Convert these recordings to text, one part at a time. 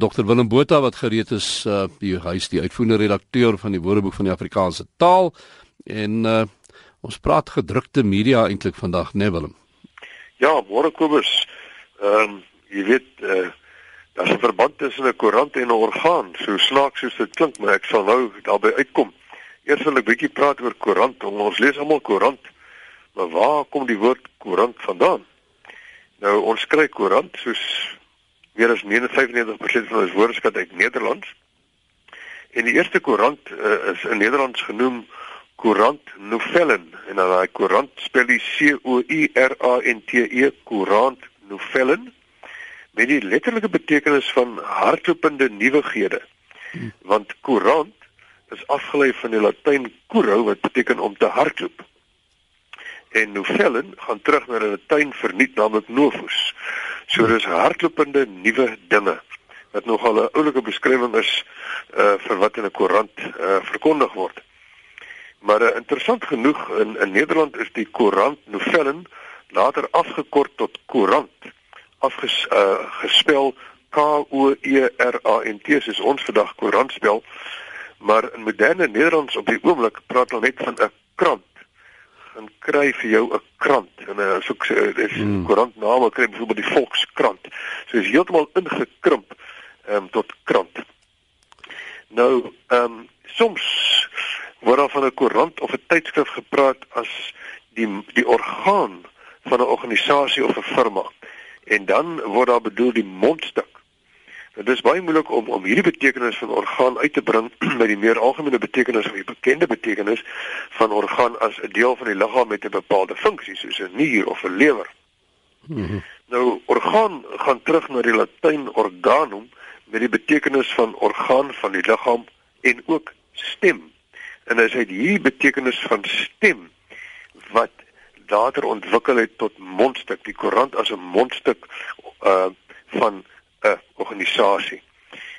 Dr Willem Botha wat gereed is uh die hy's die uitvoerende redakteur van die Woordeboek van die Afrikaanse taal en uh ons praat gedrukte media eintlik vandag, né nee, Willem? Ja, môre Kobus. Ehm um, jy weet uh daar's 'n verband tussen 'n koerant en 'n orgaan, so snaaks soos dit klink, maar ek sal nou daarby uitkom. Eers wil ek bietjie praat oor koerant. Ons lees almal koerant. Maar waar kom die woord koerant vandaan? Nou ons kry koerant soos meer as 95% van ons woordeskat uit Nederlands. En die eerste koerant uh, is in Nederlands genoem Courant Novellen en dan daai koerant spel jy C O U R A N T E Courant Novellen met die letterlike betekenis van hardlopende nuwighede. Hmm. Want koerant is afgelei van die Latyn curo wat beteken om te hardloop en novellen gaan terug na 'n tuin verniet naamlik novus. So dis hardlopende nuwe dinge wat nogal 'n oulike beskrywing is uh vir wat in 'n koerant uh verkondig word. Maar uh, interessant genoeg in in Nederland is die koerant novellen later afgekort tot koerant afges uh gespel K O E R A N T soos ons vandag koerant spel. Maar in moderne Nederlands op die oomblik praat hulle net van 'n krant en kry vir jou 'n krant en uh, soek uh, dis hmm. koerant name kry byvoorbeeld die Volkskrant. So is heeltemal ingekrimp ehm um, tot krant. Nou ehm um, soms word daar van 'n koerant of 'n tydskrif gepraat as die die orgaan van 'n organisasie of 'n firma. En dan word daar bedoel die mondstuk Dit is baie moeilik om om hierdie betekenis van orgaan uit te bring by die meer algemene betekenis of die bekende betekenis van orgaan as 'n deel van die liggaam met 'n bepaalde funksie soos 'n nier of 'n lewer. Mm -hmm. Nou orgaan gaan terug na die Latyn organum met die betekenis van orgaan van die liggaam en ook stem. En as hy hierdie betekenis van stem wat later ontwikkel het tot mondstuk, die koerant as 'n mondstuk uh van 'n organisasie.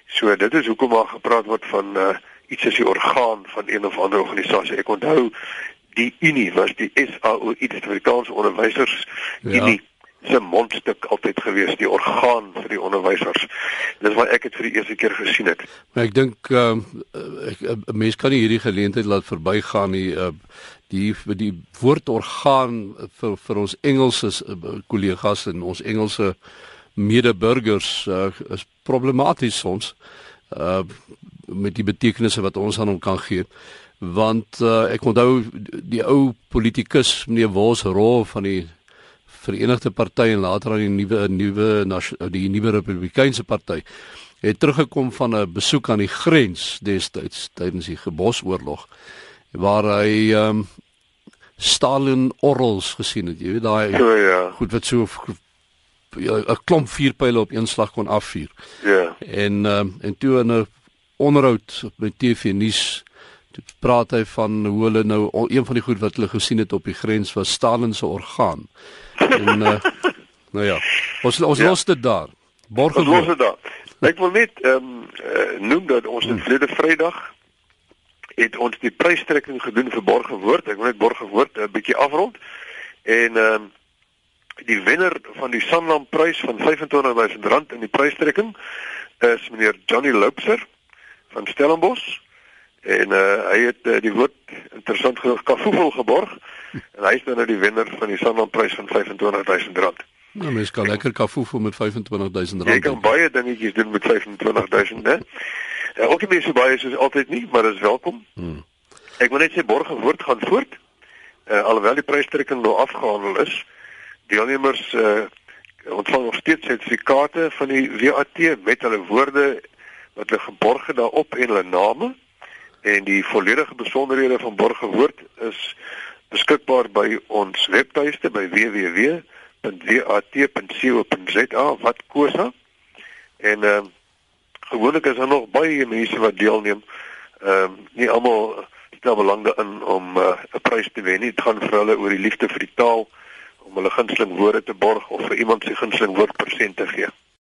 So dit is hoekom daar gepraat word van uh, iets as die orgaan van een of ander organisasie. Ek onthou die Unie was die SAO, die Suid-Afrikaanse Onderwysers Unie. Ja se mondstuk altyd gewees die orgaan vir die onderwysers. Dis wat ek dit vir die eerste keer gesien het. Maar ek dink ehm uh, 'n mens kan nie hierdie geleentheid laat verbygaan nie. Uh, die die woord orgaan vir vir ons Engelse kollegas en ons Engelse medeburgers uh, is problematies soms uh met die betekenisse wat ons aan hom kan gee want uh, ek onthou die ou politikus meneer Wos Roo van die Verenigde Party en later aan die nuwe nuwe die nuwe Republikeinse party het teruggekom van 'n besoek aan die grens destyds tydens die Gebosoorlog waar hy um, Stalin orrels gesien het jy weet daai so, ja. goed wat so 'n klomp vuurpyle op een slag kon afvuur. Ja. En ehm uh, en toe in 'n onderhoud met TV nuus toe praat hy van hoe hulle nou een van die goed wat hulle gesien het op die grens was Stalin se orgaan. En uh, nou ja, ons ons ja. los dit daar. Borg los dit daar. Ek wil net ehm um, uh, noem dat ons in verlede Vrydag het ons die prystrekking gedoen vir Borgewoord. Ek wil net Borgewoord 'n bietjie afrond. En ehm um, die wenner van die Sanlam prys van R25000 in die prystrekking is meneer Johnny Loubser van Stellenbosch en uh, hy het uh, die woord interessant genoeg Kafoefel geborg en hy is nou die wenner van die Sanlam prys van R25000. Nou mens kan lekker Kafoefel met R25000. Jy kan baie dingetjies doen met R25000, né? Ja, ook nie so baie soos altyd nie, maar dis welkom. Hmm. Ek wil net sê borge woord gaan voort. Uh, alhoewel die prystrekking nou afgehandel is, deelnemers uh, ontvang nog steeds sertifikate van die WAT met hulle woorde wat hulle geborg het daarop en hulle name. En die volledige besonderhede van borgewoord is beskikbaar by ons webtuiste by www.wat.co.za wat kosa en uh, gewoonlik is daar nog baie mense wat deelneem. Ehm um, nie almal stel belang daarin om uh, 'n prys te wen nie. Dit gaan vir hulle oor die liefde vir die taal om hulle gunsteling woorde te borg of vir iemand se gunsteling woord persent te gee.